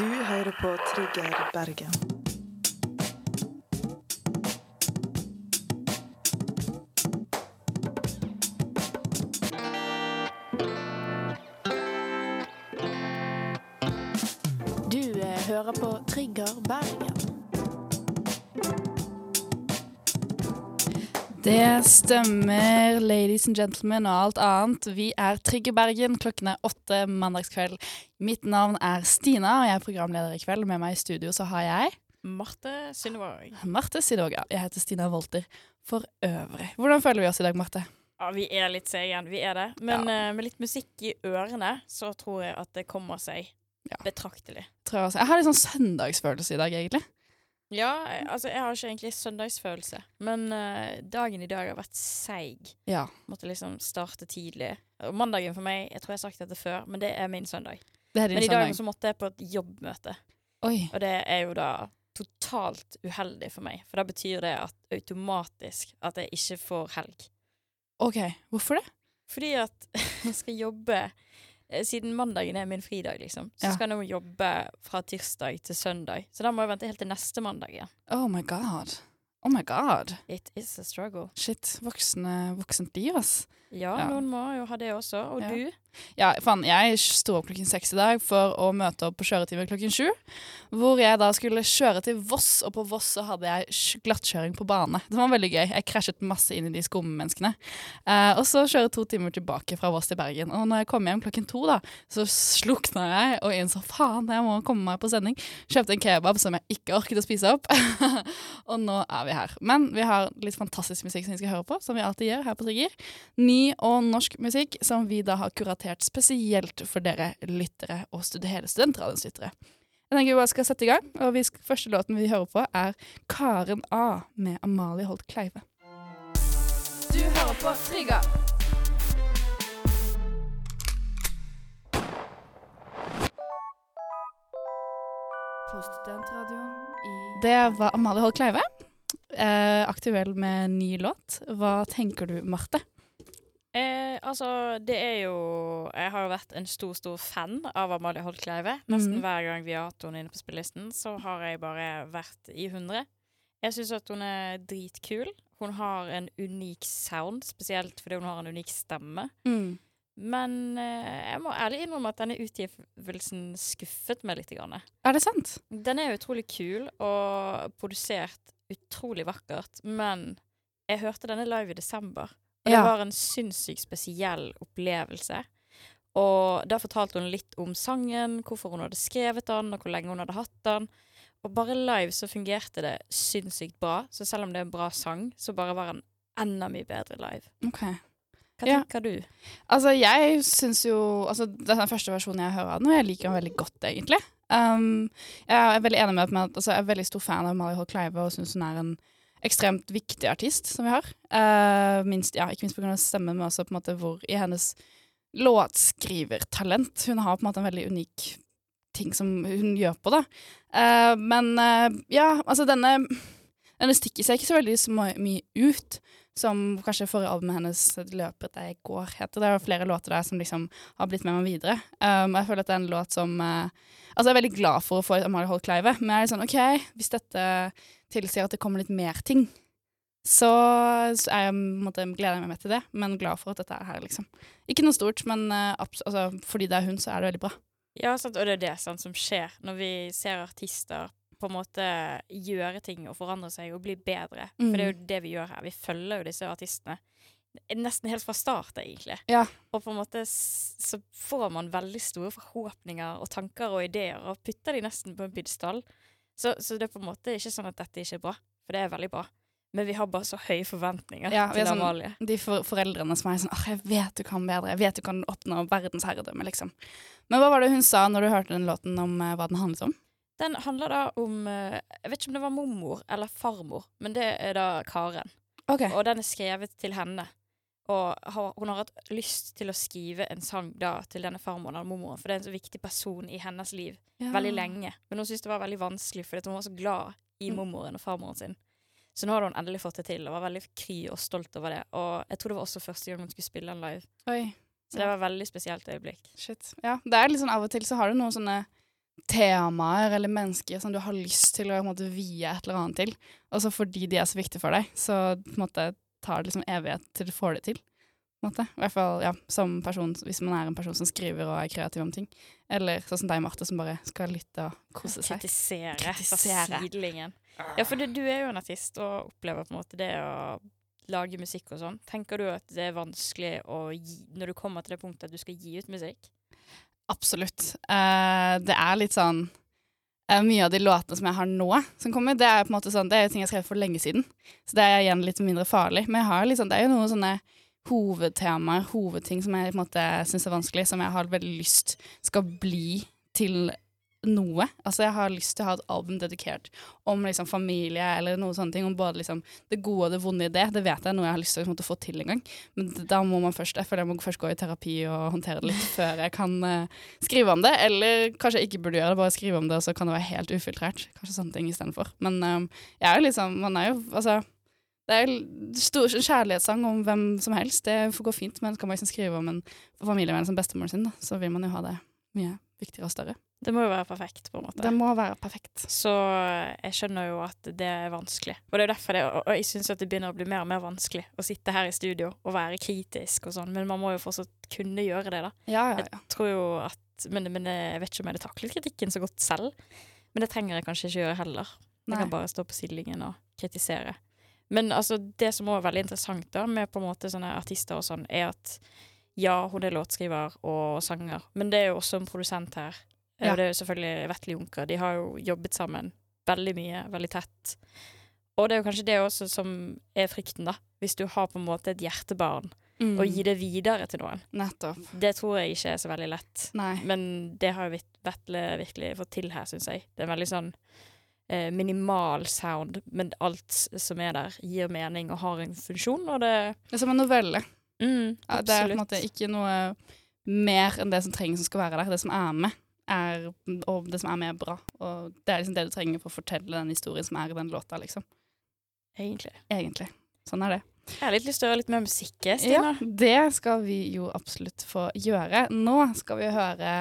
Du hører på Trigger Bergen. Du eh, hører på Trigger Bergen. Det stemmer, ladies and gentlemen og alt annet. Vi er Trygge Bergen. Klokken er åtte mandagskveld. Mitt navn er Stina, og jeg er programleder i kveld. Med meg i studio så har jeg Marte Synnevåg. Marte Sidoga. Jeg heter Stina Wolter for øvrig. Hvordan føler vi oss i dag, Marte? Ja, vi er litt seige, vi er det. Men eh, med litt musikk i ørene, så tror jeg at det kommer seg Ja. betraktelig. Tror jeg, jeg har litt sånn søndagsfølelse i dag, egentlig. Ja, altså jeg har ikke egentlig søndagsfølelse, men uh, dagen i dag har vært seig. Ja. Måtte liksom starte tidlig. Og mandagen for meg, jeg tror jeg har sagt dette før, men det er min søndag. Det er din Men i dag så måtte jeg på et jobbmøte, Oi. og det er jo da totalt uheldig for meg. For da betyr det at automatisk at jeg ikke får helg. OK. Hvorfor det? Fordi at jeg skal jobbe Siden mandagen er min fridag, liksom, så skal jeg nå jobbe fra tirsdag til søndag. Så da må jeg vente helt til neste mandag igjen. Oh my god. Oh my god. It is a struggle. Shit. Voksne, voksent liv, ass. Ja, noen må jo ha det også. Og du? Ja, faen, jeg sto opp klokken seks i dag for å møte opp på kjøretime klokken sju. Hvor jeg da skulle kjøre til Voss, og på Voss så hadde jeg glattkjøring på bane. Det var veldig gøy. Jeg krasjet masse inn i de skummenneskene. Eh, og så kjøre to timer tilbake fra Voss til Bergen. Og når jeg kom hjem klokken to, da, så slukna jeg og innså faen, jeg må komme meg på sending. Kjøpte en kebab som jeg ikke orket å spise opp. og nå er vi her. Men vi har litt fantastisk musikk som vi skal høre på, som vi alltid gjør her på Trigger. Ny og norsk musikk som vi da har kuratert spesielt for dere lyttere og hele studentradioens lyttere. Jeg tenker vi bare skal sette i gang, og vi første låten vi hører på er Karen A med Amalie Holt Kleive. Du hører på Trigger. På studentradioen i Det var Amalie Holt Kleive. Eh, aktuell med ny låt. Hva tenker du, Marte? Eh, altså, det er jo Jeg har jo vært en stor, stor fan av Amalie Holt Kleive. Nesten mm. hver gang vi har hatt henne inne på spillelisten, så har jeg bare vært i hundre. Jeg syns at hun er dritkul. Hun har en unik sound, spesielt fordi hun har en unik stemme. Men eh, jeg må ærlig innrømme at denne utgivelsen skuffet meg litt. Grann. Er det sant? Den er utrolig kul og produsert utrolig vakkert, men jeg hørte denne live i desember. Og Ja. det var en sinnssykt spesiell opplevelse. Og da fortalte hun litt om sangen, hvorfor hun hadde skrevet den, og hvor lenge hun hadde hatt den. Og bare live så fungerte det sinnssykt bra. Så selv om det er en bra sang, så bare var den enda mye bedre live. Ok. Hva Ja. tenker du? Altså, jeg syns jo Altså, det er den første versjonen jeg hører av den, og jeg liker den veldig godt, egentlig. Um, jeg er veldig enig med at altså, jeg er veldig stor fan av Mali Holt Kleive og syns hun er en ekstremt viktig artist som vi har. Uh, minst, ja, ikke minst pga. stemmen, men også på en måte hvor i hennes låtskrivertalent Hun har på en måte en veldig unik ting som hun gjør på, da. Uh, men uh, ja, altså denne Denne stikker seg ikke så veldig så my- mye ut som kanskje forrige albumet hennes, 'Løpet jeg går', heter. Det er flere låter der som liksom har blitt med meg videre. Um, jeg føler at det er en låt som Altså, jeg er veldig glad for å få Amalie Holt Kleive, men jeg er litt sånn OK, hvis dette tilsier at det kommer litt mer ting, så, så jeg, måtte, gleder jeg meg til det, men glad for at dette er her, liksom. Ikke noe stort, men uh, altså, fordi det er hun, så er det veldig bra. Ja, sant, og det er det sant, som skjer når vi ser artister på en måte gjøre ting og forandre seg og bli bedre. Mm. For det er jo det vi gjør her. Vi følger jo disse artistene nesten helt fra start, egentlig. Ja. Og på en måte så får man veldig store forhåpninger og tanker og ideer, og putter de nesten på en pidestall. Så, så det er på en måte ikke sånn at dette ikke er bra, for det er veldig bra. Men vi har bare så høye forventninger Ja, vi er sånn- De for foreldrene som er sånn Åh, jeg vet du kan bedre. Jeg vet du kan oppnå verdensherredømme, liksom. Men hva var det hun sa når du hørte den låten om uh, hva den handlet om? Den handler da om uh, Jeg vet ikke om det var mormor eller farmor, men det er da Karen. Okay. Og den er skrevet til henne. Og har, hun har hatt lyst til å skrive en sang da til denne farmoren eller mormoren, for det er en så viktig person i hennes liv Ja. veldig lenge. Men hun syntes det var veldig vanskelig fordi hun var så glad i Mm. mormoren og farmoren sin. Så nå hadde hun endelig fått det til, og var veldig kry og stolt over det. Og jeg tror det var også første gang hun skulle spille den live. Oi. Så det var et veldig spesielt øyeblikk. Shit. Ja, det er litt sånn av og til så har du noen sånne temaer eller mennesker som du har lyst til å på en måte, vie et eller annet til. Og så fordi de er så viktige for deg, så på en måte tar det liksom evighet til du får det til. I hvert fall ja, som person, hvis man er en person som skriver og er kreativ om ting. Eller sånn som deg, Marte, som bare skal lytte og kose seg. Kritisere, Kritisere. fra sidelinjen. Ja, for du, du er jo en artist og opplever på en måte det å lage musikk og sånn. Tenker du at det er vanskelig å gi, når du kommer til det punktet at du skal gi ut musikk? Absolutt. Uh, det er litt sånn Mye av de låtene som jeg har nå, som kommer, det er på en måte sånn, det er ting jeg skrev for lenge siden. Så det er igjen litt mindre farlig. Men jeg har liksom, det er jo noen sånne hovedtemaer, hovedting som jeg på en måte syns er vanskelig, som jeg har veldig lyst skal bli til noe. Altså Jeg har lyst til å ha et album dedikert om liksom familie eller noe sånne ting. Om både liksom det gode og det vonde i det. Det vet jeg er noe jeg har lyst til å på få til en gang. Men da må man først Jeg føler jeg må først gå i terapi og håndtere det litt før jeg kan uh, skrive om det. Eller kanskje jeg ikke burde gjøre det, bare skrive om det, og så kan det være helt ufiltrert. Kanskje sånne ting istedenfor. Men um, jeg er jo liksom Man er jo Altså det er stor kjærlighetssang om hvem som helst. Det får gå fint, men skal man liksom skrive om en familievenn som bestemoren sin, da, så vil man jo ha det mye viktigere og større. Det må jo være perfekt, på en måte. Det må være perfekt. Så jeg skjønner jo at det er vanskelig. Og det er derfor det, og jeg syns det begynner å bli mer og mer vanskelig å sitte her i studio og være kritisk og sånn, men man må jo fortsatt kunne gjøre det, da. Ja, ja, ja. Jeg tror jo at Men, men jeg vet ikke om jeg hadde taklet kritikken så godt selv. Men det trenger jeg kanskje ikke gjøre heller. Jeg Nei. kan bare stå på sidelinjen og kritisere. Men altså, det som også er veldig interessant da, med på en måte sånne artister og sånn, er at ja, hun er låtskriver og sanger, men det er jo også en produsent her. Ja. Og det er jo selvfølgelig Vetle Junker. De har jo jobbet sammen veldig mye, veldig tett. Og det er jo kanskje det også som er frykten, da. Hvis du har på en måte et hjertebarn, Mm. og gi det videre til noen. Nettopp. Det tror jeg ikke er så veldig lett. Nei. Men det har jo Vetle virkelig fått til her, syns jeg. Det er en veldig sånn eh, minimal sound, men alt som er der, gir mening og har en funksjon, og det Det er som en novelle. mm, Ja, det er på en måte ikke noe mer enn det som trengs som skal være der. Det som er med, er, og det som er med, er bra. Og det er liksom det du trenger for å fortelle den historien som er i den låta, liksom. Egentlig. Egentlig. Sånn er det. Jeg har litt lyst til å høre litt mer musikk, Stina. Ja, det skal vi jo absolutt få gjøre. Nå skal vi høre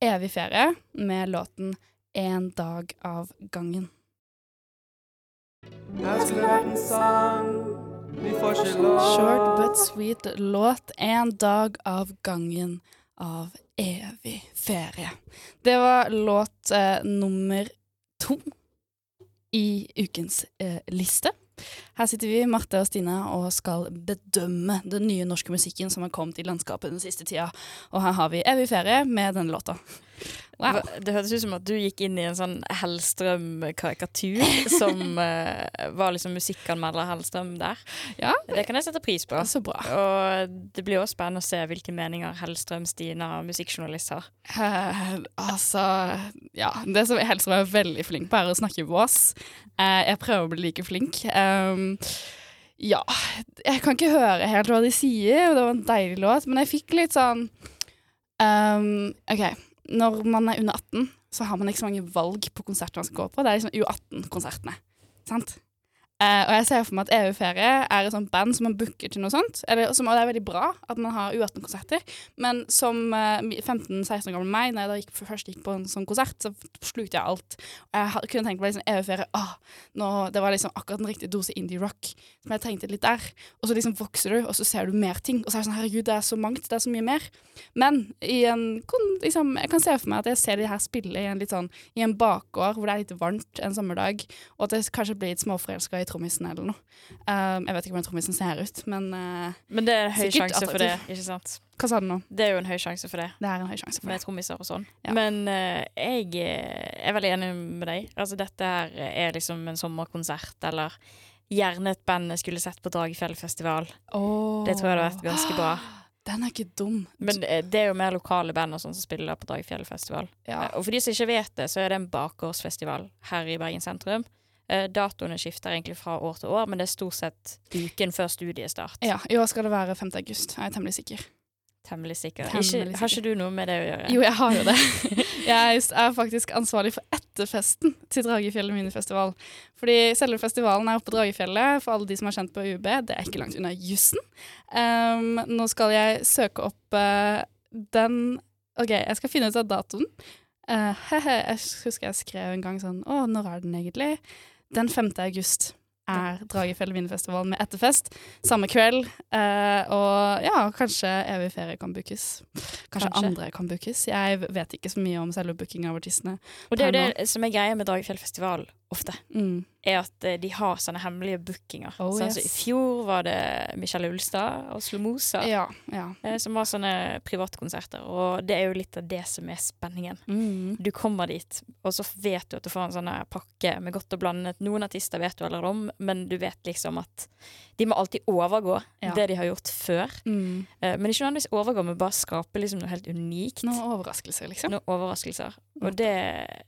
Evig ferie med låten En dag av gangen. Her skulle vært en sang Vi får ikke lov. Short but sweet låt En dag av gangen av evig ferie. Det var låt eh, nummer to i ukens eh, liste. Her sitter vi, Marte og Stine, og skal bedømme den nye norske musikken som har kommet i landskapet den siste tida. Og her har vi Evig ferie med denne låta. Wow. Det hørtes ut som at du gikk inn i en sånn Hellstrøm-karikatur, som uh, var liksom musikkanmelder Hellstrøm der. Ja. Det kan jeg sette pris på. Så bra. Og det blir også spennende å se hvilke meninger Hellstrøm, Stina, musikkjournalist har. Uh, altså Ja. Det som Hellstrøm er veldig flink på, er å snakke vås. Uh, jeg prøver å bli like flink. Um, ja. Jeg kan ikke høre helt hva de sier, og det var en deilig låt, men jeg fikk litt sånn um, OK. Når man er under 18, så har man ikke så mange valg på konserter man skal gå på. Det er liksom U18-konsertene. Sant? Eh, og jeg ser for meg at EU Ferie er et sånt band som man booker til noe sånt. Eller, som, er veldig bra at man har U18-konserter, men som eh, 15-16 år gammel meg, da jeg gikk, først gikk på en sånn konsert, så slukte jeg alt. Og jeg kunne tenkt meg liksom EU Ferie åh, nå, Det var liksom akkurat den riktige dose indie-rock som jeg trengte litt der. Og så liksom vokser du, og så ser du mer ting. Og så er det sånn herregud, det er så mangt, det er så mye mer. Men en, liksom, jeg kan se for meg at jeg ser de her spille i en litt sånn i en bakgård hvor det er litt varmt en sommerdag, og at jeg kanskje blir litt småforelska i trommisen eller noe. Um, jeg vet ikke hvordan trommisen ser ut, men uh, Men det er en høy sjanse sjanse for det, ikke sant? hva sa du nå? Det er jo en høy sjanse for det, Det er en høy sjanse for med det. trommiser og sånn. Ja. Men uh, jeg eh, er veldig enig med deg. Altså, dette her er liksom en sommerkonsert, eller gjerne et band jeg skulle sett på Dragefjellfestival. Det tror jeg hadde vært ganske bra. Den er ikke dum. Men det er jo mer lokale band og sånn som spiller på Dragefjellfestival. ja. Og for de som ikke vet det, så er det en bakgårdsfestival her i Bergen sentrum. Eh, Datoene skifter egentlig fra år til år, men det er stort sett uken før studiestart. ja, i år skal det være 5. august, jeg er temmelig sikker. Temmelig sikker. Temmelig Ikke, har ikke du noe med det å gjøre? Jo, jeg har jo det. Jeg er faktisk ansvarlig for etterfesten til Dragefjellet minifestival. Fordi selve festivalen er oppe på Dragefjellet, for alle de som er kjent på UB. Det er ikke langt unna jussen. Um, nå skal jeg søke opp uh, den OK, jeg skal finne ut av datoen. Uh, jeg husker jeg skrev en gang sånn Å, når er den egentlig? Den 5. august er Dragefjell vinfestival med etterfest. Samme kveld. eh, og ja, kanskje evig ferie kan bookes. Kanskje, Kanskje. andre kan bookes. Jeg vet ikke så mye om selve booking av artistene. Og det er jo det som er greia med Dragefjell festival ofte, Mm. Er at eh, de har sånne hemmelige bookinger. Oh, sånn, så I fjor var det Michelle Ulstad og Slomosa. Ja. ja. eh, Som var sånne privatkonserter, og det er jo litt av det som er spenningen. Mm. Du kommer dit, og så vet du at du får en sånn pakke med godt og blandet. Noen artister vet du allerede om, men du vet liksom at de må alltid overgå Ja. det de har gjort før. Mm. Eh, Men ikke nødvendigvis overgå, men bare skape liksom noe helt unikt. Noen overraskelser, liksom. Noen overraskelser. Og det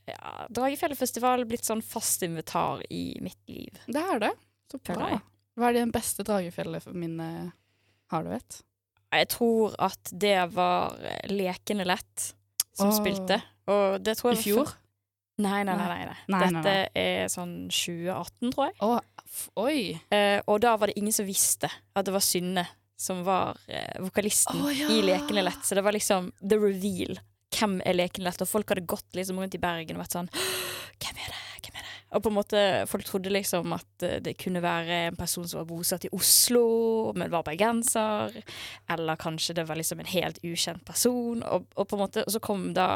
ja, Dragefjellfestival blitt sånn fast invitar i mitt liv. Det er det. Så bra. Hva er det beste dragefjellet for minne har du vet? Jeg tror at det var eh, Lekende lett som oh. spilte. Og det tror I jeg I fjor? Nei, nei, nei. nei, nei. Nei, Dette er sånn 2018, tror jeg. Oh, oi. Eh, og da var det ingen som visste at det var Synne som var eh, vokalisten oh, ja. i Lekende lett. Så det var liksom the reveal. Hvem er Lekende lett? Og folk hadde gått liksom rundt i Bergen og vært sånn Hvem er det? Hvem er det? Og på en måte folk trodde liksom at eh, det kunne være en person som var bosatt i Oslo, men var bergenser. Eller kanskje det var liksom en helt ukjent person. Og, og på en måte, og så kom da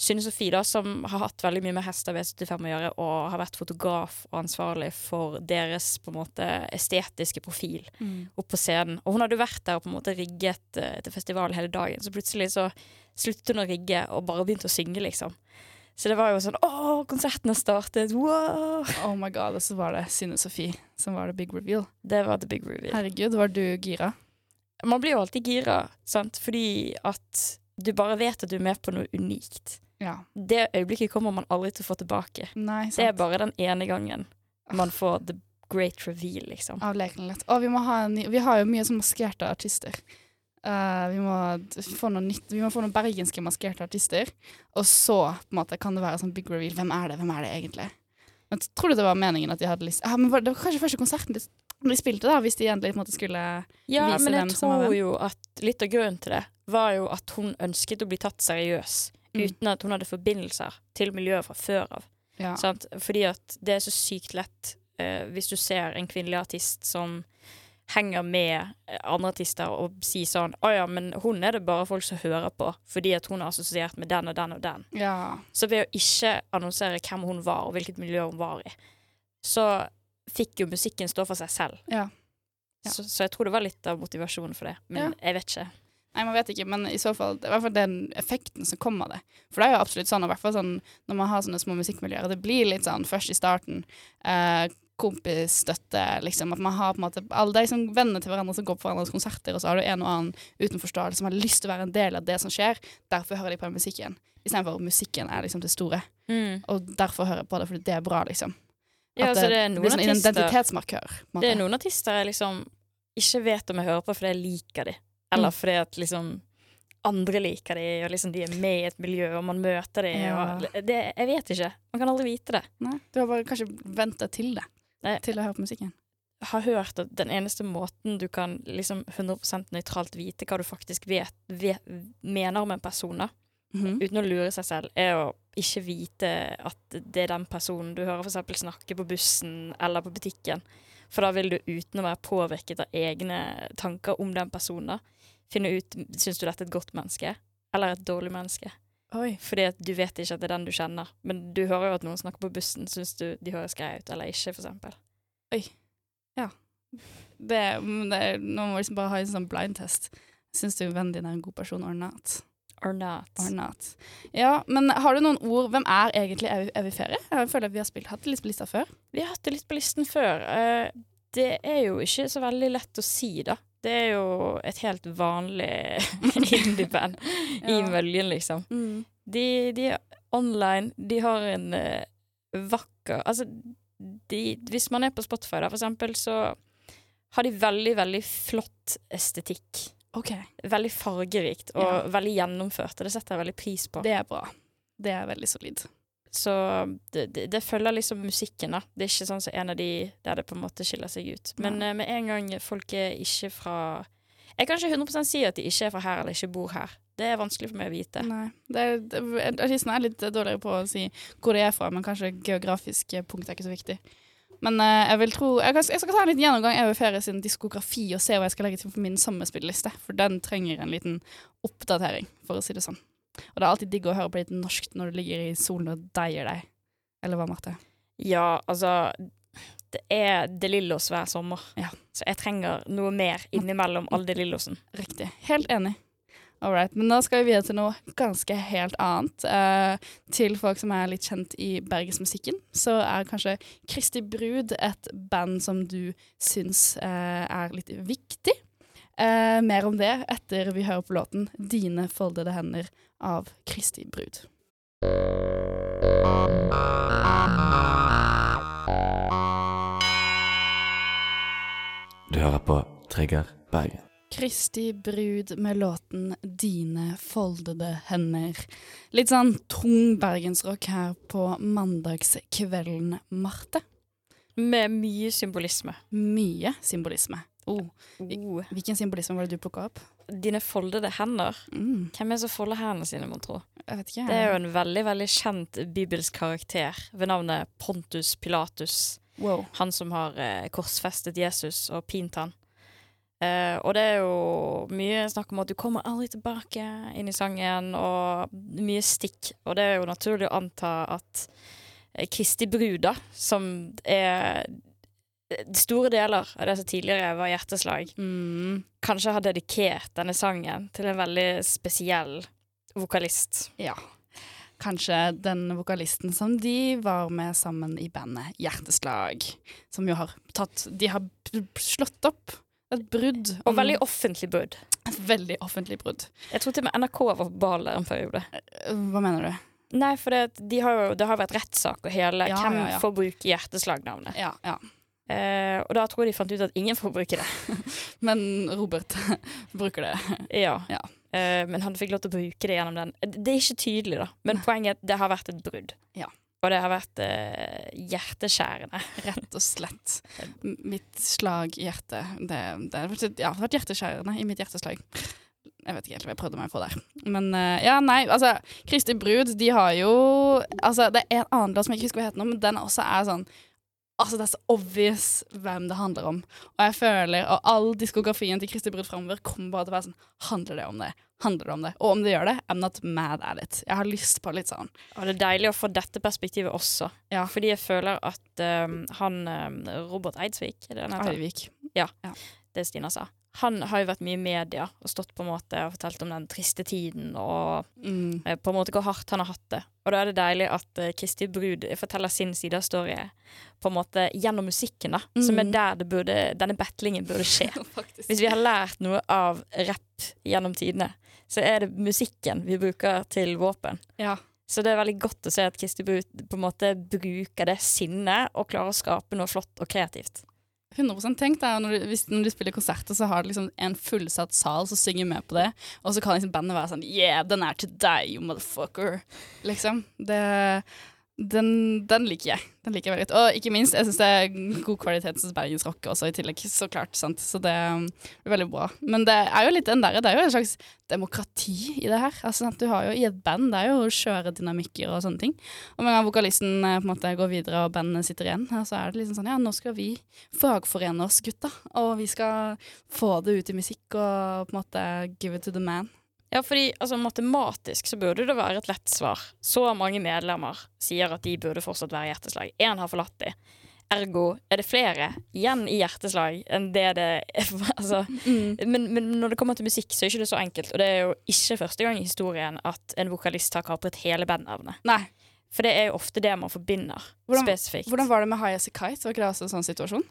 Synne Sofie, da, som har hatt veldig mye med hester V75 å gjøre, og har vært fotograf og ansvarlig for deres på en måte estetiske profil Mm. opp på scenen. Og hun hadde vært der og på en måte rigget uh, til festival hele dagen, så plutselig så sluttet hun å rigge og bare begynte å synge, liksom. Så det var jo sånn Å, konserten har startet! Wow! Oh my god, og så var det Synne Sofie som var the big reveal. Det var the big reveal. Herregud, var du gira? Man blir jo alltid gira, sant, fordi at du bare vet at du er med på noe unikt. Ja. Det øyeblikket kommer man aldri til å få tilbake. Nei, sant. Det er bare den ene gangen man får the great reveal, liksom. Av Lekenlett. Og vi ha ny Vi har jo mye sånn maskerte artister. Eh, vi, må få noen nytt, vi må få noen bergenske maskerte artister. Og så på en måte, kan det være sånn big reveal. Hvem er det? Hvem er det egentlig? Men tror du det var meningen at de hadde lyst ah, men var, Det var kanskje første konserten de, de spilte, da, hvis de endelig på en måte skulle Ja, vise men hvem jeg men jeg tror jo at litt av grunnen til det var jo at hun ønsket å bli tatt seriøs Mm. uten at hun hadde forbindelser til miljøet fra før av. Ja. Sant? Fordi at det er så sykt lett uh, hvis du ser en kvinnelig artist som henger med eh, andre artister og sier sånn Å ja, men hun er det bare folk som hører på fordi at hun er assosiert med den og den og den. ja. Så ved å ikke annonsere hvem hun var, og hvilket miljø hun var i, så fikk jo musikken stå for seg selv. Ja. Ja. Så, så jeg tror det var litt av motivasjonen for det. Men jeg vet ikke. Nei, man vet ikke, men i så fall, det er i hvert fall den effekten som kommer av det. For det er jo absolutt sånn, og i hvert fall sånn når man har sånne små musikkmiljøer, det blir litt sånn først i starten, eh, kompisstøtte, liksom, at man har på en måte alle de som venner til hverandre som går på hverandres konserter, og så har du en og annen utenforstående som har lyst til å være en del av det som skjer, derfor hører de på den musikken. Istedenfor musikken er liksom det store, og derfor hører jeg på det, fordi det er bra, liksom. Ja, altså, det er noen blir sånn artister identitetsmarkør. måte. Det er noen artister jeg liksom ikke vet om jeg hører på fordi jeg liker de, eller Mm. fordi at liksom andre liker de, og liksom de er med i et miljø, og man møter de, Ja. og det, Jeg vet ikke. Man kan aldri vite det. Nei, du har bare kanskje ventet til det. Til å høre på musikken. Jeg har hørt at den eneste måten du kan liksom 100 nøytralt vite hva du faktisk vet, vet, mener om en person, da, Mhm. uten å lure seg selv, er å ikke vite at det er den personen du hører eksempel snakke på bussen eller på butikken. For da vil du uten å være påvirket av egne tanker om den personen, da, finne ut syns du dette er et godt menneske eller et dårlig menneske. Oi. Fordi at du vet ikke at det er den du kjenner. Men du hører jo at noen snakker på bussen, syns du de høres greie ut eller ikke, for eksempel. Oi. Ja. det, det, nå må vi liksom bare ha en sånn blindtest. Syns du vennen din er en god person or not? Or not. Or not. Ja, men har du noen ord Hvem er egentlig Evy Evy Ferie? Jeg føler at vi har spilt, hatt det litt på lista før. Vi har hatt det litt på listen før. Uh, Det er jo ikke så veldig lett å si, da. Det er jo et helt vanlig indie-band i Ja. møljen, liksom. De, de er online, de har en uh, vakker Altså, de, hvis man er på Spotify, da, for eksempel, så har de veldig, veldig flott estetikk OK. Veldig fargerikt og Ja. veldig gjennomført, og det setter jeg veldig pris på. Det er bra. Det er veldig solid. Så det, det, det følger liksom musikken, da. Det er ikke sånn som en av de der det på en måte skiller seg ut. Men uh, med en gang folk er ikke fra Jeg kan ikke 100% si at de ikke er fra her eller ikke bor her. Det er vanskelig for meg å vite. Nei. Det, det, artistene er litt dårligere på å si hvor de er fra, men kanskje geografiske punkt er ikke så viktig. Men uh, jeg vil tro Jeg, kan, jeg skal ta en liten gjennomgang av Ferie sin diskografi og se hva jeg skal legge til for min sommerspilleliste, for den trenger en liten oppdatering, for å si det sånn. Og det er alltid digg å høre på litt norsk når du ligger i solen og deier deg. Eller hva, Marte? Ja, altså Det er De Lillos hver sommer, Ja. så jeg trenger noe mer innimellom all De Lillosen. Riktig. Helt enig. All right. Men da skal vi videre til noe ganske helt annet. Eh, til folk som er litt kjent i bergensmusikken, så er kanskje Kristi Brud et band som du syns eh, er litt viktig. Eh, mer om det etter vi hører på låten 'Dine foldede hender' av Kristi Brud. Du hører på Trigger Bergen. Kristi brud med låten 'Dine foldede hender'. Litt sånn tung bergensrock her på mandagskvelden, Marte. Med mye symbolisme. Mye symbolisme. Oh, Oh. hvilken symbolisme var det du plukka opp? Dine foldede hender. Mm, Hvem er det som folder hendene sine, mon tro? Det er jo en veldig veldig kjent bibelsk karakter ved navnet Pontus Pilatus. Wow. Han som har eh, korsfestet Jesus og pint han. Eh, og det er jo mye snakk om at du kommer aldri tilbake inn i sangen, og mye stikk. Og det er jo naturlig å anta at eh, Kristi brud, da, som er store deler av det som tidligere var hjerteslag, Mm, kanskje har dedikert denne sangen til en veldig spesiell vokalist. ja. Kanskje den vokalisten som de var med sammen i bandet Hjerteslag. Som jo har tatt De har slått opp et brudd. Og veldig offentlig brudd. Et veldig offentlig brudd. Jeg tror til og med NRK var på ballet en periode. Hva mener du? Nei, for det, de har jo, det har vært rettssak og hele. Ja, Hvem ja, ja. får bruke hjerteslagnavnet? Ja, ja. Eh, og da tror jeg de fant ut at ingen får bruke det. Men Robert bruker det. ja. Ja. Eh, men han fikk lov til å bruke det gjennom den. Det er ikke tydelig, da. Men poenget er at det har vært et brudd. Ja. Og det har vært eh, hjerteskjærende. Rett og slett. Mitt slag i hjertet det, det, ja, det har vært hjerteskjærende i mitt hjerteslag. Jeg vet ikke helt hva jeg prøvde meg på der. Men eh, ja, nei, altså Kristi Brud, de har jo Altså, det er en annen låt som jeg ikke husker hva heter nå, men den også er sånn Altså, det er så obvious hvem det handler om. Og jeg føler, og all diskografien til Kristi Brudd framover kommer bare til å være sånn Handler det om det? Handler det om det? Og om det gjør det, I'm not mad at it. Jeg har lyst på litt sånn. Og det er deilig å få dette perspektivet også. Ja. Fordi jeg føler at um, han eh, Robert Eidsvik, er det han heter? Eivik. det Stina sa. Han har jo vært mye i media og stått på en måte og fortalt om den triste tiden og Mm. eh, på en måte hvor hardt han har hatt det. Og da er det deilig at eh, Kristi Brud forteller sin side av storyen på en måte gjennom musikken, da. Som er Mm. der det burde, denne battlingen burde skje. Hvis vi har lært noe av rapp gjennom tidene, så er det musikken vi bruker til våpen. Ja. Så det er veldig godt å se at Kristi Brud på en måte bruker det sinnet og klarer å skape noe flott og kreativt. 100 Tenk deg når når du spiller konserter, så har du liksom en fullsatt sal som synger med på det, og så kan liksom bandet være sånn Yeah, den er til deg, you motherfucker. Liksom. Det, den, den liker jeg. Den liker jeg veldig godt. Og ikke minst, jeg syns det er god kvalitet hos bergensrock også i tillegg, så klart. sant? Så det blir er veldig bra. Men det er jo litt den der, det er jo en slags demokrati i det her. Altså, sant? Du har jo I et band det er jo skjøre dynamikker og sånne ting. Og med en gang vokalisten eh, på en måte går videre og bandet sitter igjen, så er det liksom sånn Ja, nå skal vi fagforene oss, gutta. Og vi skal få det ut i musikk og på en måte give it to the man. Ja, fordi altså, matematisk så burde det være et lett svar. Så mange medlemmer sier at de burde fortsatt være hjerteslag. Én har forlatt de. Ergo er det flere igjen i hjerteslag enn det det er. Altså, men, men når det kommer til musikk, så er det ikke så enkelt. Og det er jo ikke første gang i historien at en vokalist har kapret hele bandnavnet. Nei. For det er jo ofte det man forbinder Hvordan- spesifikt. Hvordan var det med High As A Kite? Var ikke det også en sånn situasjon?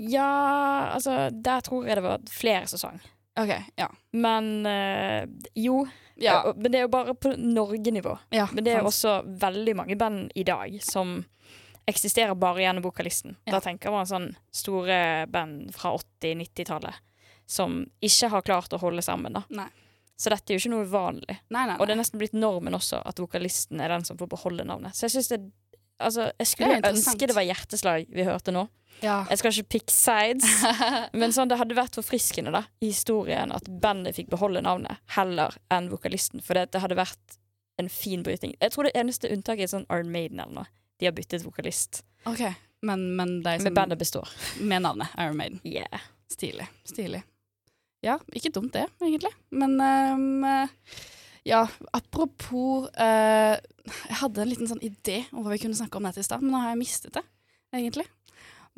Ja, altså Der tror jeg det var flere sesonger. OK. Ja. Men eh, jo. Ja. Eh, Men det er jo bare på Norge-nivå. ja Men det er jo også veldig mange band i dag som eksisterer bare gjennom vokalisten. Ja. Da tenker man sånn store band fra 80-90-tallet som ikke har klart å holde sammen. da. Nei. Så dette er jo ikke noe. Nei, nei, Og det er nesten blitt normen også at vokalisten er den som får beholde navnet. Så jeg synes det Altså, jeg skulle er ønske det var hjerteslag vi hørte nå. Ja. Jeg skal ikke pick sides, men sånn, det hadde vært forfriskende da, i historien at bandet fikk beholde navnet heller enn vokalisten. For det, det hadde vært en fin bryting. Jeg tror det eneste unntaket er sånn Iron Maiden eller noe. De har byttet vokalist. OK. Men, men som Men bandet består. Med navnet Iron Maiden. Yeah. Stilig. Stilig. Ja, ikke dumt det, egentlig. Men ehm, ja, apropos eh, Jeg hadde en liten sånn idé om hva vi kunne snakke om dette i stad, men nå har jeg mistet det, egentlig.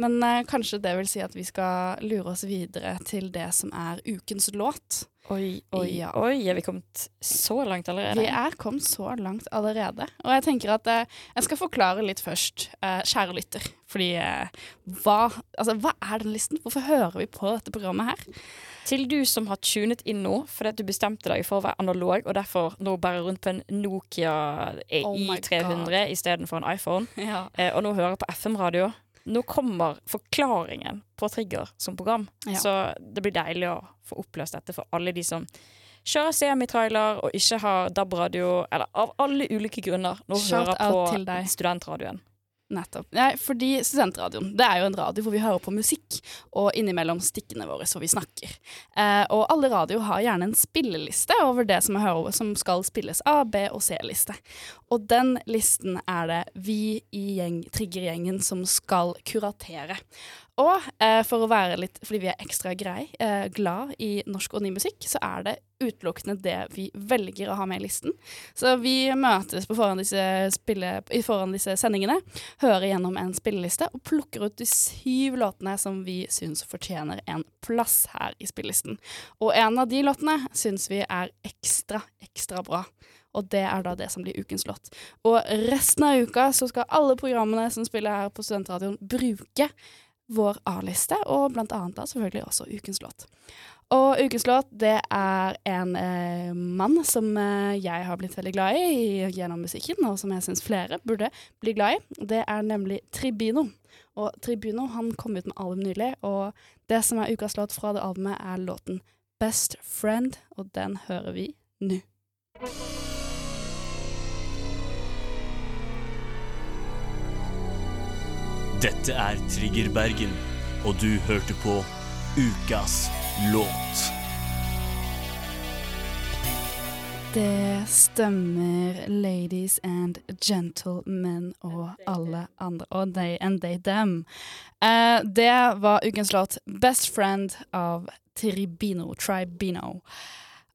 Men eh, kanskje det vil si at vi skal lure oss videre til det som er ukens låt. Oi, oi, Ja. oi. Er vi kommet så langt allerede? Vi er kommet så langt allerede. Og jeg tenker at eh, jeg skal forklare litt først, eh, kjære lytter. Fordi eh, hva, altså, hva er den listen? Hvorfor hører vi på dette programmet her? Til du som har tunet inn nå fordi du bestemte deg for å være analog, og derfor nå bærer rundt på en Nokia Oh my i300 istedenfor en iPhone, Ja. eh, og nå hører på FM-radio. Nå kommer forklaringen på Trigger som program, Ja. så det blir deilig å få oppløst dette for alle de som kjører semitrailer og ikke har DAB-radio, eller av alle ulike grunner nå Shout hører på studentradioen. Nettopp. Nei, fordi Studentradioen det er jo en radio hvor vi hører på musikk, og innimellom stikkene våre hvor vi snakker. Eh, og alle radio har gjerne en spilleliste over det som, er, hører- som skal spilles A, B og C-liste. Og den listen er det vi i gjeng, Triggergjengen som skal kuratere. Og eh, for å være litt, fordi vi er ekstra grei, eh, glad i norsk og ny musikk, så er det utelukkende det vi velger å ha med i listen. Så vi møtes foran disse, spille, foran disse sendingene, hører gjennom en spilleliste og plukker ut de syv låtene som vi syns fortjener en plass her i spillelisten. Og en av de låtene syns vi er ekstra, ekstra bra. Og det er da det som blir ukens låt. Og resten av uka så skal alle programmene som spiller her på Studentradioen, bruke vår A-liste, og blant annet da selvfølgelig også ukens låt. Og ukens låt, det er en eh, mann som eh, jeg har blitt veldig glad i, gjennom musikken, og som jeg syns flere burde bli glad i. Det er nemlig Tribino. Og Tribino han kom ut med album nylig, og det som er ukas låt fra det albumet, er låten Best Friend, og den hører vi nå. Dette er Trigger Bergen, og du hørte på Ukas låt. Det stemmer, ladies and gentlemen og alle andre. Og they and they them. Uh, det var ukens låt 'Best Friend' av Tribino. Tribino.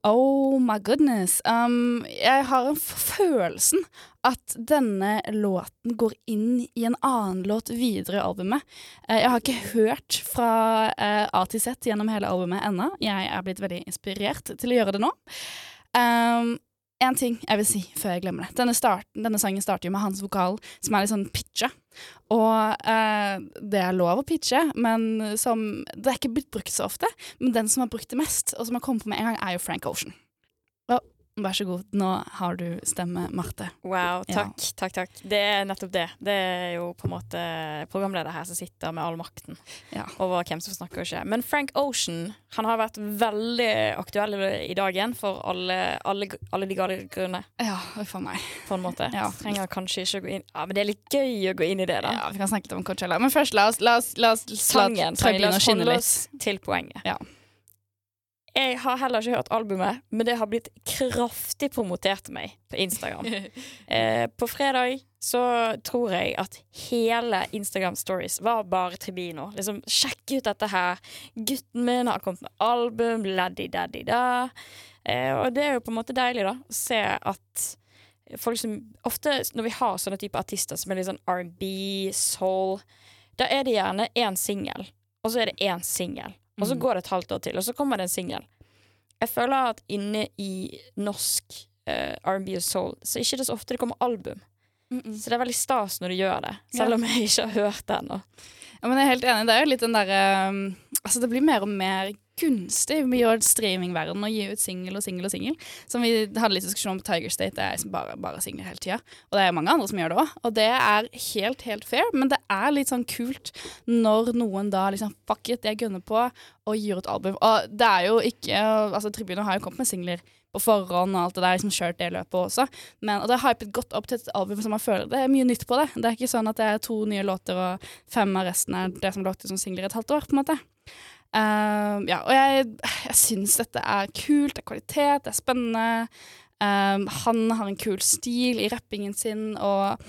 Oh my goodness. Um, jeg har en følelse at denne låten går inn i en annen låt videre i albumet. Eh, jeg har ikke hørt fra eh, A til Z gjennom hele albumet ennå. Jeg er blitt veldig inspirert til å gjøre det nå. Um, en ting jeg vil si før jeg glemmer det. Denne, starten, denne sangen starter jo med hans vokal, som er litt sånn pitcha. Og eh, det er lov å pitche, men som Det er ikke blitt brukt så ofte. Men den som har brukt det mest, og som har kommet på med en gang, er jo Frank Ocean. Vær så god, nå har du stemme, Marte. Wow, Ja. takk, takk, takk. Det er nettopp det. Det er jo på en måte programleder her som sitter med all makten Ja. over hvem som snakker og ikke. Men Frank Ocean han har vært veldig aktuell i dagen for alle, alle, alle de gale grunner, Ja, for meg. på en måte. Ja. Trenger kanskje ikke å gå inn Ja, men det er litt gøy å gå inn i det, da. Ja, vi kan snakke litt om Coachella. Men først, la oss, la oss, la oss Sangen. la oss, La Tribino oss skinne holde oss til poenget. Ja. Jeg har heller ikke hørt albumet, men det har blitt kraftig promotert til meg på Instagram. eh, på fredag så tror jeg at hele Instagram Stories var bare Tribino. Liksom, sjekk ut dette her. Gutten min har kommet med album, laddi-daddi-da. Eh, og det er jo på en måte deilig, da, å se at folk som Ofte når vi har sånne type artister som er litt sånn R&B, soul, da er det gjerne én singel, og så er det én singel. Og så Mm. går det et halvt år til, og så kommer det en singel. Jeg føler at inne i norsk eh, R&B og soul, så er ikke det så ofte det kommer album. Mm -mm. Så det er veldig stas når du gjør det, selv om jeg ikke har hørt det ennå. Ja, men jeg er helt enig. Det er jo litt den derre um, Altså, det blir mer og mer gunstig med å streamingverden og gi ut singel og singel og singel. Som vi hadde litt diskusjon om Tiger State, det er liksom bare, bare singler hele tida. Og det er mange andre som gjør det òg, og det er helt, helt fair. Men det er litt sånn kult når noen da liksom fuck it, jeg gunner på og gir ut album. Og det er jo ikke Altså, Tribunen har jo kommet med singler på forhånd og alt det der, liksom kjørt det løpet også. Men, og det har hypet godt opp til et album som man føler det er mye nytt på det. Det er ikke sånn at det er to nye låter og fem av resten er det som låter som singler et halvt år, på en måte. Uh, ja, og jeg, jeg syns dette er kult, det er kvalitet, det er spennende. Um, han har en kul stil i rappingen sin, og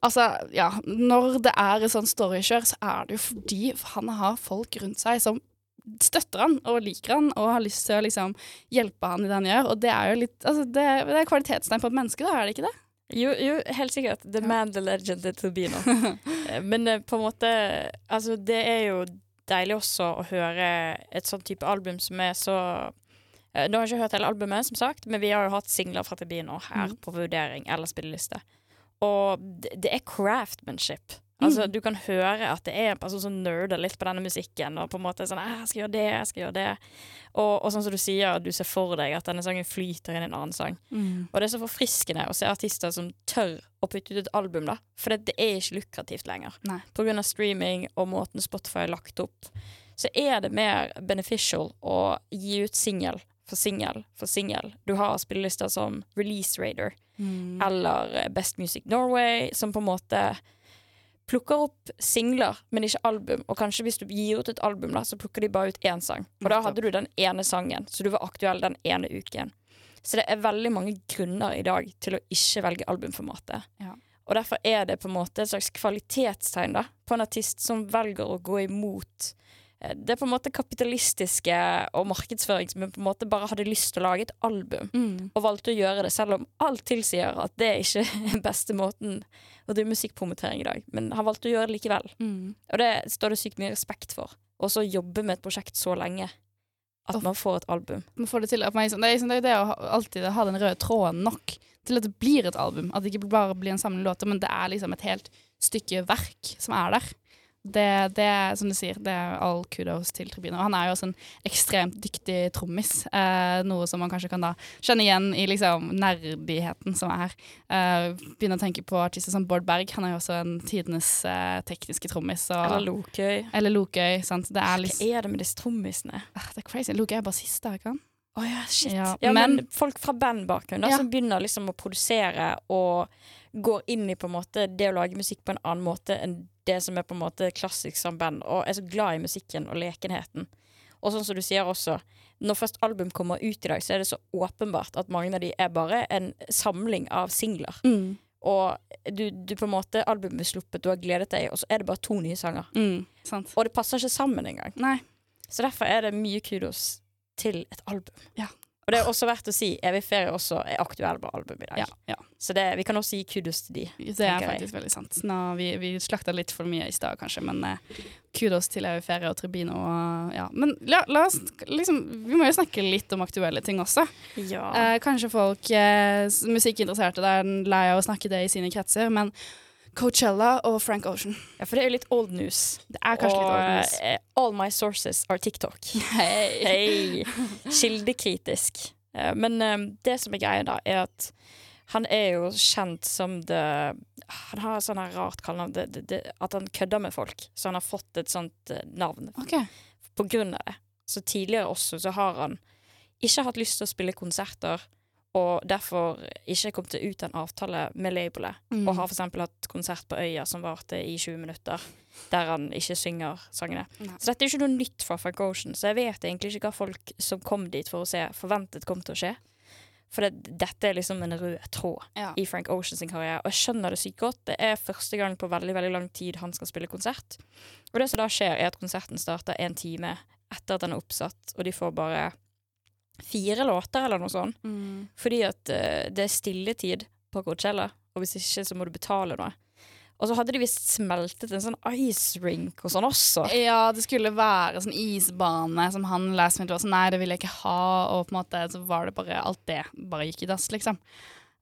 altså, ja Når det er et sånt storykjør, så er det jo fordi han har folk rundt seg som støtter han og liker han og har lyst til å liksom hjelpe han i det han gjør. Og det er jo litt altså, det, det er kvalitetstegn på et menneske, da, er det ikke det? Jo, jo, helt sikkert. The Ja. man, the legend, the turbino. Eh, Men eh, på en måte Altså, det er jo deilig også å høre et sånn type album som er så eh, Nå har jeg ikke hørt hele albumet, som sagt, men vi har jo hatt singler fra Turbino her Mm. på vurdering eller spilleliste. Og det, det er craftmanship. Altså, Mm. Du kan høre at det er en person som nerder litt på denne musikken. Og på en måte sånn, «Ah, 'Jeg skal gjøre det, jeg skal gjøre det'. Og, og sånn som du sier, du ser for deg at denne sangen flyter inn i en annen sang. Mm. Og det er så forfriskende å se artister som tør å putte ut et album, da. For det, det er ikke lukrativt lenger. Nei. På grunn av streaming og måten Spotify er lagt opp, så er det mer beneficial å gi ut singel for singel for singel. Du har spillelister som Release Raider Mm. eller Best Music Norway, som på en måte plukker opp singler, men ikke album. Og kanskje hvis du gir ut et album, da, så plukker de bare ut én sang. Og da hadde du den ene sangen, så du var aktuell den ene uken. Så det er veldig mange grunner i dag til å ikke velge albumformatet. Ja. Og derfor er det på en måte et slags kvalitetstegn da, på en artist som velger å gå imot det er på en måte kapitalistiske og markedsføring som på en måte bare hadde lyst til å lage et album Mm. og valgte å gjøre det, selv om alt tilsier at det ikke er den beste måten å drive musikkpromotering i dag. Men han valgte å gjøre det likevel. Mm. Og det står det sykt mye respekt for. Og så jobbe med et prosjekt så lenge at man får et album. Man får det til man liksom, det, er jo det, er å alltid ha den røde tråden nok til at det blir et album. At det ikke bare blir en samling låter, men det er liksom et helt stykke verk som er der. Det, det som du sier, det er all kudos til Tribune. Og han er jo også en ekstremt dyktig trommis. Eh, noe som man kanskje kan da kjenne igjen i liksom nerdigheten som er her. Eh, begynne å tenke på artister som Bård Berg. Han er jo også en tidenes eh, tekniske trommis. Eller Lokøy. eller Lokøy. Sant? Det er Hva liksom er det med disse trommisene? Ah, Det er crazy. Lokøy er bassist, er ikke han? Å ja, shit. Ja, Ja, men, men- folk fra bandbakgrunn da, Ja. som begynner liksom å produsere og går inn i på en måte det å lage musikk på en annen måte enn det som er på en måte klassisk som band, og er så glad i musikken og lekenheten. Og sånn som du sier også, når først album kommer ut i dag, så er det så åpenbart at mange av de er bare en samling av singler. Mm. Og du, du på en måte, albumet er sluppet, du har gledet deg, og så er det bare to nye sanger. Mm. Sant. Og det passer ikke sammen engang. Nei. Så derfor er det mye kudos til et album. Ja. Og det er også verdt å si Evig ferie også er aktuell på album i dag. Ja, ja. Så det, vi kan også gi kudos til de. Det er faktisk jeg. veldig sant. Nå, vi, vi slakta litt for mye i stad, kanskje, men eh, kudos til Evig ferie og Tribino. Og, ja. Men la, la oss liksom Vi må jo snakke litt om aktuelle ting også. Ja. Eh, kanskje folk eh, musikkinteresserte er lei av å snakke det i sine kretser, men Coachella og Frank Ocean. ja, for det er jo litt old news. Det er kanskje litt old news. Uh, all my sources are TikTok. Hei! Kildekritisk. Uh, men uh, det som er greia, da, er at han er jo kjent som det Han har et sånn her rart kallenavn. At han kødder med folk. Så han har fått et sånt eh, navn okay. på grunn av det. Så tidligere også så har han ikke hatt lyst til å spille konserter, og derfor ikke kom til ut en avtale med labelet. Mm. Og har f.eks. hatt konsert på Øya som varte i 20 minutter, der han ikke synger sangene. Nei. Så dette er ikke noe nytt fra Frank Ocean, så jeg vet egentlig ikke hva folk som kom dit for å se, forventet kom til å skje. For det, dette er liksom en rød tråd Ja. i Frank Oceans karriere. Og jeg skjønner det sykt godt. Det er første gang på veldig veldig lang tid han skal spille konsert. Og det som da skjer, er at konserten starter en time etter at den er oppsatt, og de får bare fire låter eller noe sånt. Mm. Fordi at uh, det er stilletid på Coachella, og hvis ikke så må du betale noe. Og så hadde de visst smeltet en sånn ice rink og sånn også. Ja, det skulle være sånn isbane som han last minute var sånn Nei, det ville jeg ikke ha. Og på en måte så var det bare alt det bare gikk i dass, liksom.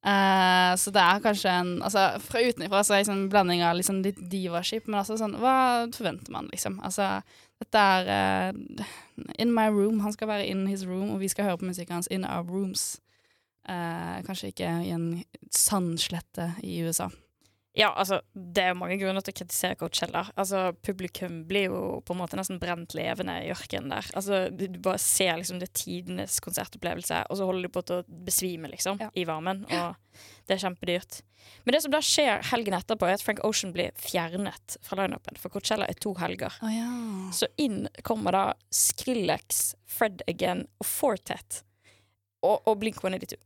Eh, så det er kanskje en Altså fra utenfra så er det liksom en blanding av liksom litt divaskip, men altså sånn Hva forventer man, liksom? Altså dette er uh, in my room. Han skal være in his room, og vi skal høre på musikken hans in our rooms. Uh, kanskje ikke i en sandslette i USA. Ja, altså, det er jo mange grunner til å kritisere Coachella. Altså, publikum blir jo på en måte nesten brent levende i ørkenen der. Altså, du, du bare ser liksom det tidenes konsertopplevelse, og så holder de på til å besvime, liksom, Ja. i varmen. Og det er kjempedyrt. Men det som da skjer helgen etterpå, er at Frank Ocean blir fjernet fra lineupen, for Coachella er to helger. Oh, ja. Så inn kommer da Skrillex, Fred Again og Fortet. Og, og Blink 182.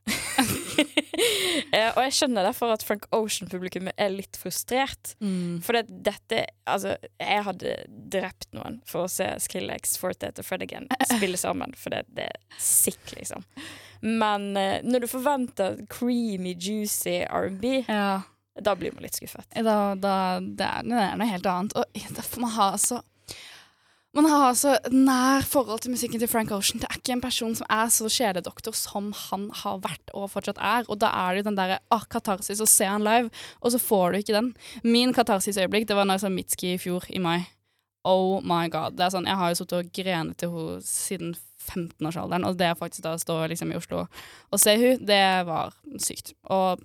eh, og jeg skjønner derfor at Frank Ocean-publikummet er litt frustrert. Mm. For det, dette Altså, jeg hadde drept noen for å se Skrillex, Fortet og Fred Again spille sammen, for det, det er sick, liksom. Men eh, når du forventer creamy, juicy R&B, Ja. da blir man litt skuffet. Da, da, det, er, det er noe helt annet. Og man ha så man har så nær forhold til musikken til Frank Ocean. Det er ikke en person som er så kjededoktor som han har vært og fortsatt er. Og da er det jo den derre ah, katarsis og se han live, og så får du ikke den. Min katarsis-øyeblikk det var når jeg så Mitski i fjor, i mai. Oh my god. Det er sånn, Jeg har jo sittet og grenet til henne siden 15-årsalderen, og det faktisk da å stå liksom i Oslo og se hun, det var sykt. Og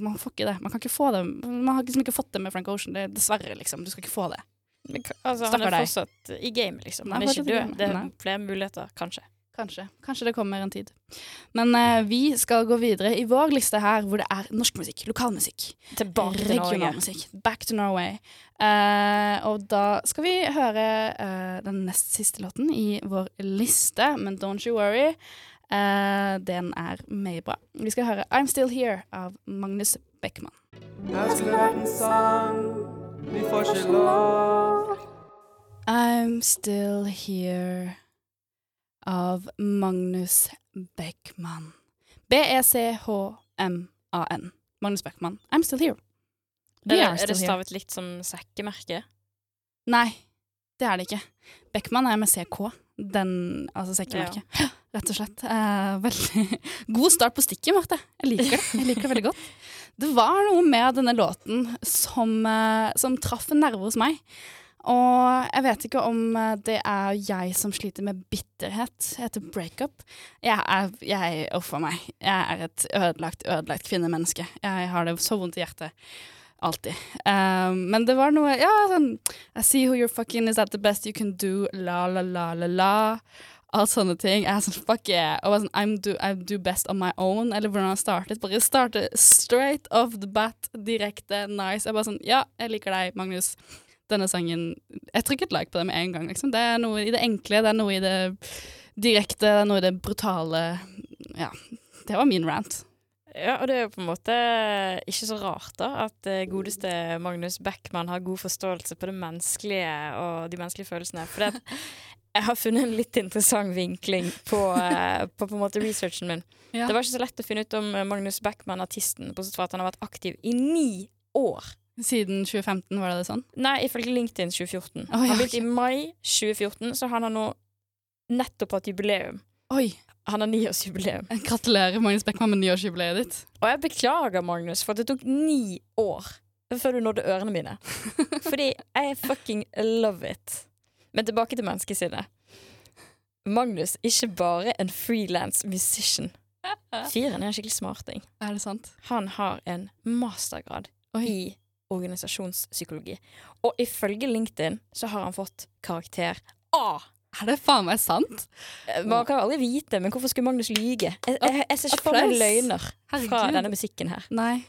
man får ikke det. Man kan ikke få det. Man har liksom ikke fått det med Frank Ocean. Det, dessverre, liksom. Du skal ikke få det. Men, altså, han er deg. fortsatt i game, liksom. Han Nei, er ikke død. Det er Nei. flere muligheter, kanskje. Kanskje. Kanskje det kommer en tid. Men eh, vi skal gå videre i vår liste her, hvor det er norsk musikk, lokalmusikk, Tilbake til regional Norge. musikk. Back to Norway. Eh, og da skal vi høre eh, den nest siste låten i vår liste, men don't you worry. Eh, den er meget bra. Vi skal høre I'm Still Here av Magnus Beckmann. Her skulle vært en sang, vi får ikke lov. I'm Still Here av Magnus Beckmann. E B-E-C-H-M-A-N. Magnus Beckmann. I'm Still Here. We Er det, er det stavet litt som sekkemerke? Nei, det er det ikke. Beckmann er med CK. Den, altså sekkemerket. Rett og slett. Eh, veldig God start på stikket, Marte. Jeg liker det. Jeg liker det veldig godt. Det var noe med denne låten som, eh, som traff en nerve hos meg. Og jeg vet ikke om eh, det er jeg som sliter med bitterhet etter breakup. Jeg er, jeg, uff a meg. Jeg er et ødelagt, ødelagt kvinnemenneske. Jeg har det så vondt i hjertet. Alltid. Um, men det var noe Ja, sånn I see who you're fucking, is that the best you can do? La, la, la, la, la. Alt sånne ting. Jeg er sånn, fuck yeah. Og bare sånn, do, I do best on my own. Eller hvordan han startet. Bare starte straight off the bat. Direkte, nice. Jeg bare sånn, ja, jeg liker deg, Magnus. Denne sangen Jeg trykket like på det med en gang. Liksom. Det er noe i det enkle, det er noe i det direkte, det er noe i det brutale. Ja. Det var min rant. Ja, og det er jo på en måte ikke så rart da at eh, godeste Magnus Beckmann har god forståelse på det menneskelige og de menneskelige følelsene. For det, jeg har funnet en litt interessant vinkling på, eh, på, på en måte researchen min. Ja. Det var ikke så lett å finne ut om eh, Magnus Backman, artisten, bortsett fra at han har vært aktiv i ni år. Siden 2015, var det det sånn? Nei, ifølge LinkedIn 2014. Oh, ja, han begynte i mai 2014, så han har nå nettopp hatt jubileum. Oi! Han har niårsjubileum. Gratulerer, Magnus Beckmann, med niårsjubileet ditt. Og jeg beklager, Magnus, for at det tok ni år før du nådde ørene mine. Fordi I fucking love it. Men tilbake til menneskesinnet. Magnus ikke bare en frilans musician. Fyren er en skikkelig smarting. Er det sant? Han har en mastergrad Oi. i organisasjonspsykologi. Og ifølge LinkedIn så har han fått karakter A. Er det faen meg sant? Eh, Man kan aldri vite, men hvorfor skulle Magnus lyge? Jeg, jeg, jeg ser ikke for meg løgner fra denne musikken her. Nei.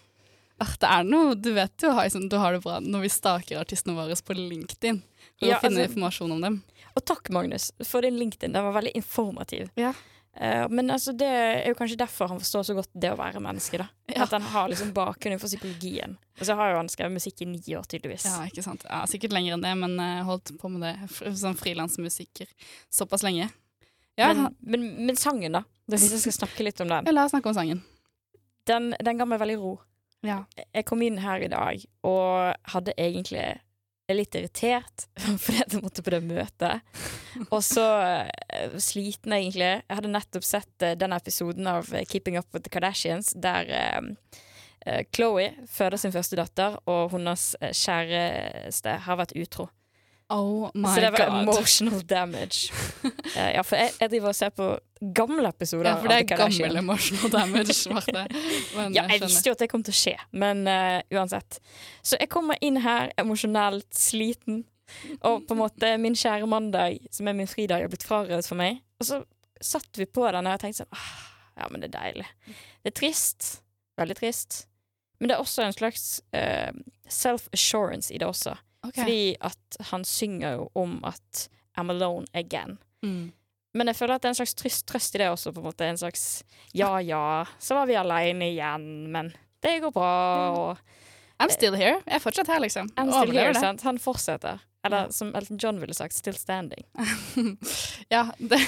Det er noe Du vet jo Heisen, du har det bra når vi staker artistene våre på LinkedIn for Ja, å finne altså- informasjon om dem. Og takk, Magnus, for din LinkedIn. Den var veldig informativ. Ja. Uh, men altså, det er jo kanskje derfor han forstår så godt det å være menneske. da Ja. At han har liksom bakgrunn for psykologien. Og så har jo han skrevet musikk i ni år, tydeligvis. Ja, ikke sant. Ja, sikkert lenger enn det, men uh, holdt på med det som frilansmusiker såpass lenge. Ja, Men, men, men sangen, da? Hvis jeg skal snakke litt om den. ja, la oss snakke om sangen. Den, den ga meg veldig ro. Ja. Jeg kom inn her i dag og hadde egentlig litt irritert fordi jeg måtte på det møtet. Og så eh, sliten, egentlig. Jeg hadde nettopp sett eh, den episoden av eh, Keeping Up With The Kardashians der Chloé føder sin første datter, og hennes kjæreste har vært utro. Oh my så det var god. emotional damage. Ja, for jeg, jeg driver og ser på gamle episoder Ja, for det er gammel emotional damage, Marte. Men Ja, jeg visste jo at det kom til å skje, men uh, uansett. Så jeg kommer inn her emosjonelt sliten, og på en måte min kjære mandag, som er min fridag, har blitt frarøvet for meg. Og så satt vi på den, og jeg tenkte sånn ah, Ja, men det er deilig. Det er trist. Veldig trist. Men det er også en slags uh, self-assurance i det også. Ok. Fordi at han synger jo om at I'm alone again. Mm. Men jeg føler at det er en slags trøst, trøst i det også. på en måte En slags ja ja, så var vi aleine igjen, men det går bra. Og I'm still here. Jeg er fortsatt her, liksom. I'm still Overlever here? Han fortsetter. Eller Ja. som Elton John ville sagt, still standing. ja, det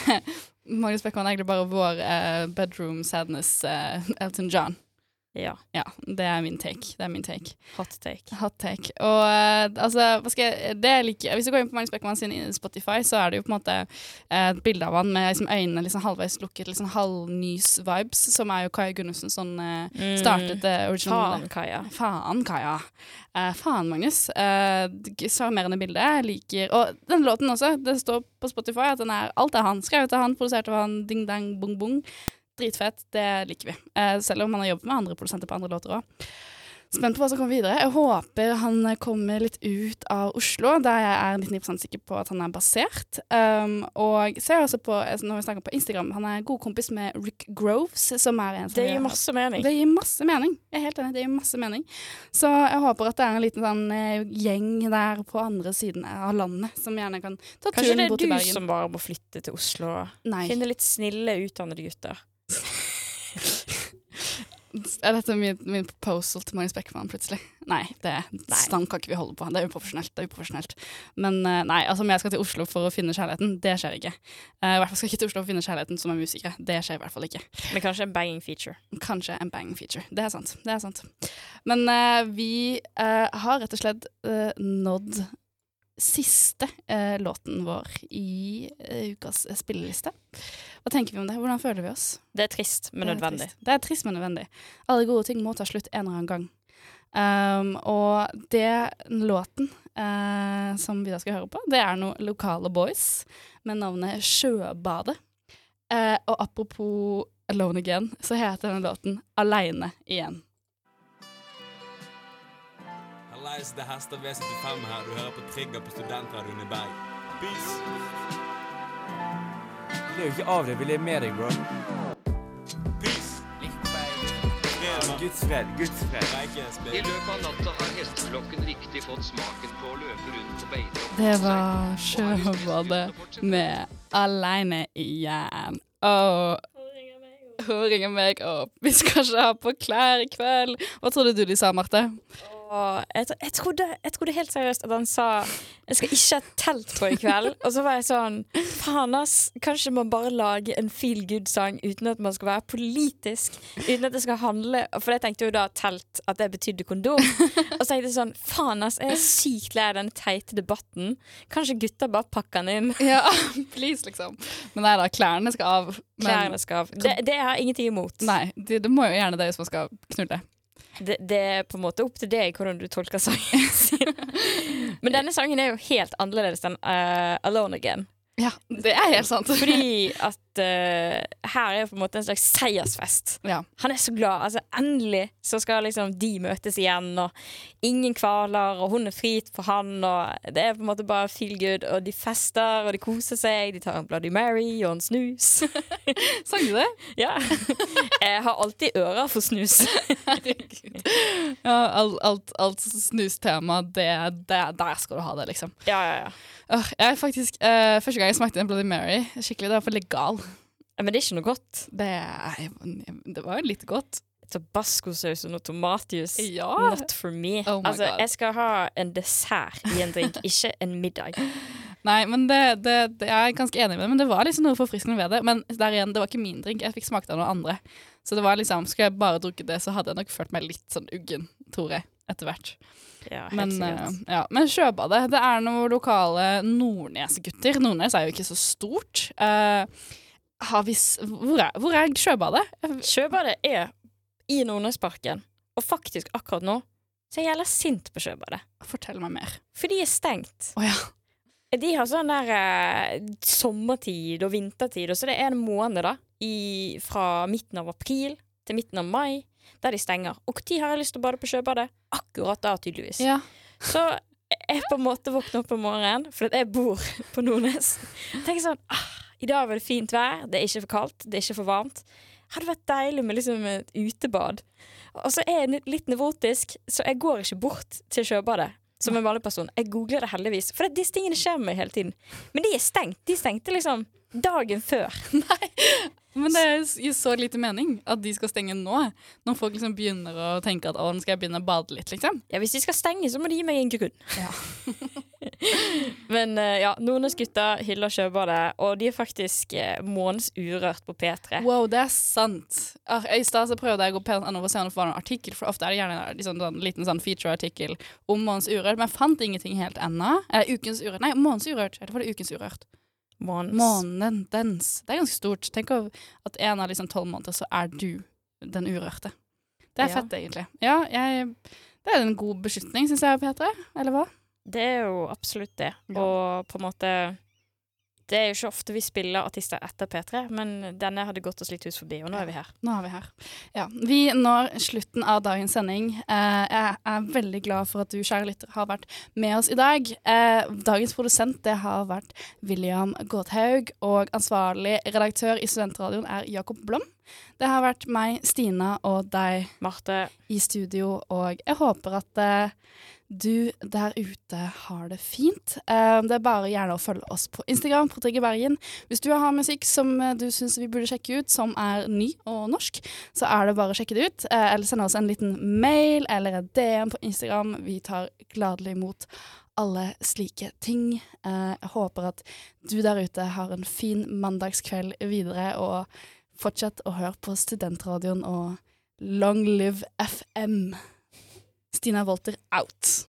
Magnus Beckmann er egentlig bare vår uh, bedroom sadness uh, Elton John. Ja. Ja, det er min take. Det er min take. Hot take. Hot take. Og uh, altså, hva skal jeg det jeg liker Hvis du går inn på Magnus Beckmann sin Spotify, så er det jo på en måte eh, et bilde av han med liksom, øynene liksom, halvveis lukket, liksom halvnys-vibes, som er jo Kaja Gundersen sånn eh, startet det originale. Faen, Kaja. Faen, Kaja. Faen, Magnus. Uh, Sjarmerende bilde. Jeg liker Og den låten også. Det står på Spotify at den er Alt er han. Skrevet av han, produsert av han, ding dang bong bong. Dritfett. Det liker vi. Eh, selv om han har jobbet med andre produsenter på andre låter òg. Spent på hva som kommer videre. Jeg håper han kommer litt ut av Oslo, der jeg er 99 sikker på at han er basert. Um, og ser også på, altså, når vi snakker på Instagram, han er god kompis med Rick Groves, som er en som Det gir masse mening. det gir masse mening. Jeg er helt enig, det gir masse mening. Så jeg håper at det er en liten sånn eh, gjeng der på andre siden av landet som gjerne kan ta turen bort til Bergen. Kanskje det er du som bare må flytte til Oslo Nei. finne litt snille, utdannede gutter. Er dette min, min proposal til Magnus Beckmann plutselig? Nei, det stand kan ikke vi holde på. Det er uprofesjonelt. Det er uprofesjonelt. Men eh, nei, altså om jeg skal til Oslo for å finne kjærligheten, det skjer ikke. Uh, I hvert fall skal jeg ikke til Oslo for å finne kjærligheten som er musikere. Det skjer i hvert fall ikke. Men kanskje en banging feature. Kanskje en banging feature. Det er sant. Det er sant. Men uh, vi uh, har rett og slett nådd siste eh, låten vår i eh, ukas eh, spilleliste. Hva tenker vi om det? Hvordan føler vi oss? Det er trist, men Det er nødvendig. trist. Det er trist, men nødvendig. Alle gode ting må ta slutt en eller annen gang. Um, og det låten eh, som vi da skal høre på, det er noen lokale boys med navnet Sjøbadet. Eh, og apropos Alone Again, så heter denne låten Aleine igjen. Hallais, det er Hester V75 her. Du hører på Trigger på Studentradioen i Berg. Peace! Vi ler jo ikke av det, vi ler med deg, bro. Peace! Guds fred. Guds fred. I løpet av natta har hesteflokken riktig fått smaken på å løpe rundt på beite. Det var Sjøbadet med Aleine igjen. Og hun ringer meg opp. Vi skal ikke ha på klær i kveld. Hva trodde du de sa, Marte? Og jeg, jeg, trodde, jeg trodde helt seriøst at han sa Jeg skal ikke ha telt på i kveld. Og så var jeg sånn Faen, ass. Kanskje man bare lager en feel good-sang uten at man skal være politisk. Uten at det skal handle For jeg tenkte jo da telt at det betydde kondom. Og så tenkte jeg sånn Faen, ass. Jeg er sykt lei av den teite debatten. Kanskje gutta bare pakker den inn. Ja, please, liksom. Men nei da, klærne skal av. Men, Klærne skal av. Det, det har jeg ingenting imot. Nei, det, det må jo gjerne det hvis man skal knulle. Det, det er på en måte opp til deg hvordan du tolker sangen sin. Men denne sangen er jo helt annerledes enn uh, Alone Again. Ja, det er helt sant. Fordi at eh, her er på en måte en slags seiersfest. Ja. Han er så glad. altså Endelig så skal liksom de møtes igjen, og ingen kvaler, og hun er fri for han, og det er på en måte bare feel good, og de fester, og de koser seg, de tar en Bloody Mary og en snus. Sang du det? ja. Jeg har alltid ører for snus. Herregud. Ja, alt, alt, alt snustema, det, det, der skal du ha det, liksom. ja, ja, ja. Jeg faktisk, uh, Første gang jeg smakte en Bloody Mary, skikkelig, det var for legal. Men det er ikke noe godt. Det, er- det var jo litt godt. Tabascosaus og noe tomatjus. Ja. Not for me. Oh altså, God. jeg skal ha en dessert i en drink, ikke en middag. Nei, men det, det, det jeg er ganske enig med det, men det var liksom noe forfriskende ved det. Men der igjen, det var ikke min drink, jeg fikk smakt av noen andre. Så det var liksom, skulle jeg bare drukket det, så hadde jeg nok følt meg litt sånn uggen, tror jeg, etter hvert. Ja, Men, uh, ja. men Sjøbadet, det er noen lokale Nordnes-gutter. Nordnes er jo ikke så stort. Eh, har vi, hvor, er, hvor er Sjøbadet? Sjøbadet er i Nordnesparken, og faktisk akkurat nå så er jeg jævla sint på Sjøbadet. Fortell meg mer. For de er stengt. Oh, ja. De har sånn der eh, sommertid og vintertid, og så det er en måned da i, fra midten av april til midten av mai der de stenger. Og når har jeg lyst til å bade på sjøbadet? Akkurat da, tydeligvis. Ja. Så jeg på en måte våkner opp om morgenen, for jeg bor på Nordnes. Tenker sånn ah, I dag var det fint vær, det er ikke for kaldt, det er ikke for varmt. Hadde vært deilig med liksom et utebad. Og så er jeg litt nevrotisk, så jeg går ikke bort til sjøbadet som en vanlig person. Jeg googler det heldigvis, for disse tingene skjer meg hele tiden. Men de er stengt. De stengte liksom dagen før. Men det gir så lite mening at de skal stenge nå. Når folk liksom begynner å tenke at å, nå skal jeg begynne å bade litt, liksom. Ja, Hvis de skal stenge, så må de gi meg en grunn. Ja. Men eh, ja, Nordnes-gutta hyller sjøbadet, og de er faktisk uh, urørt på P3. Wow, det er sant. Ah, I stad prøvde jeg å gå for se om det var en artikkel, for ofte er det gjerne en liksom, sånn, liten sånn feature-artikkel om Månens urørt, men jeg fant ingenting helt ennå. Eh, ukens urørt. Nei, Månens urørt. Eller var det Ukens urørt? Månen dens. Det er ganske stort. Tenk at en av liksom tolv måneder så er du den urørte. Det er Ja. fett, egentlig. Ja, jeg, det er en god beslutning, syns jeg, Petre. Eller hva? Det er jo absolutt det. Ja. Og på en måte Det er jo ikke ofte vi spiller artister etter P3, men denne hadde gått oss litt hus forbi, og nå er vi her. Nå er vi her. Ja, Vi når slutten av dagens sending. Eh, jeg er veldig glad for at du, kjære lytter, har vært med oss i dag. Eh, dagens produsent det har vært William Gåthaug, og ansvarlig redaktør i Studentradioen er Jakob Blom. Det har vært meg, Stina, og deg Marte, i studio, og jeg håper at eh, du der ute har det fint. Eh, det er bare gjerne å følge oss på Instagram på Trigger Bergen. Hvis du har musikk som eh, du syns vi burde sjekke ut, som er ny og norsk, så er det bare å sjekke det ut. Eh, eller sende oss en liten mail eller en DM på Instagram. Vi tar gladelig imot alle slike ting. Jeg håper at du der ute har en fin mandagskveld videre, og fortsett å høre på Studentradioen og Long live FM. Stina Walter out.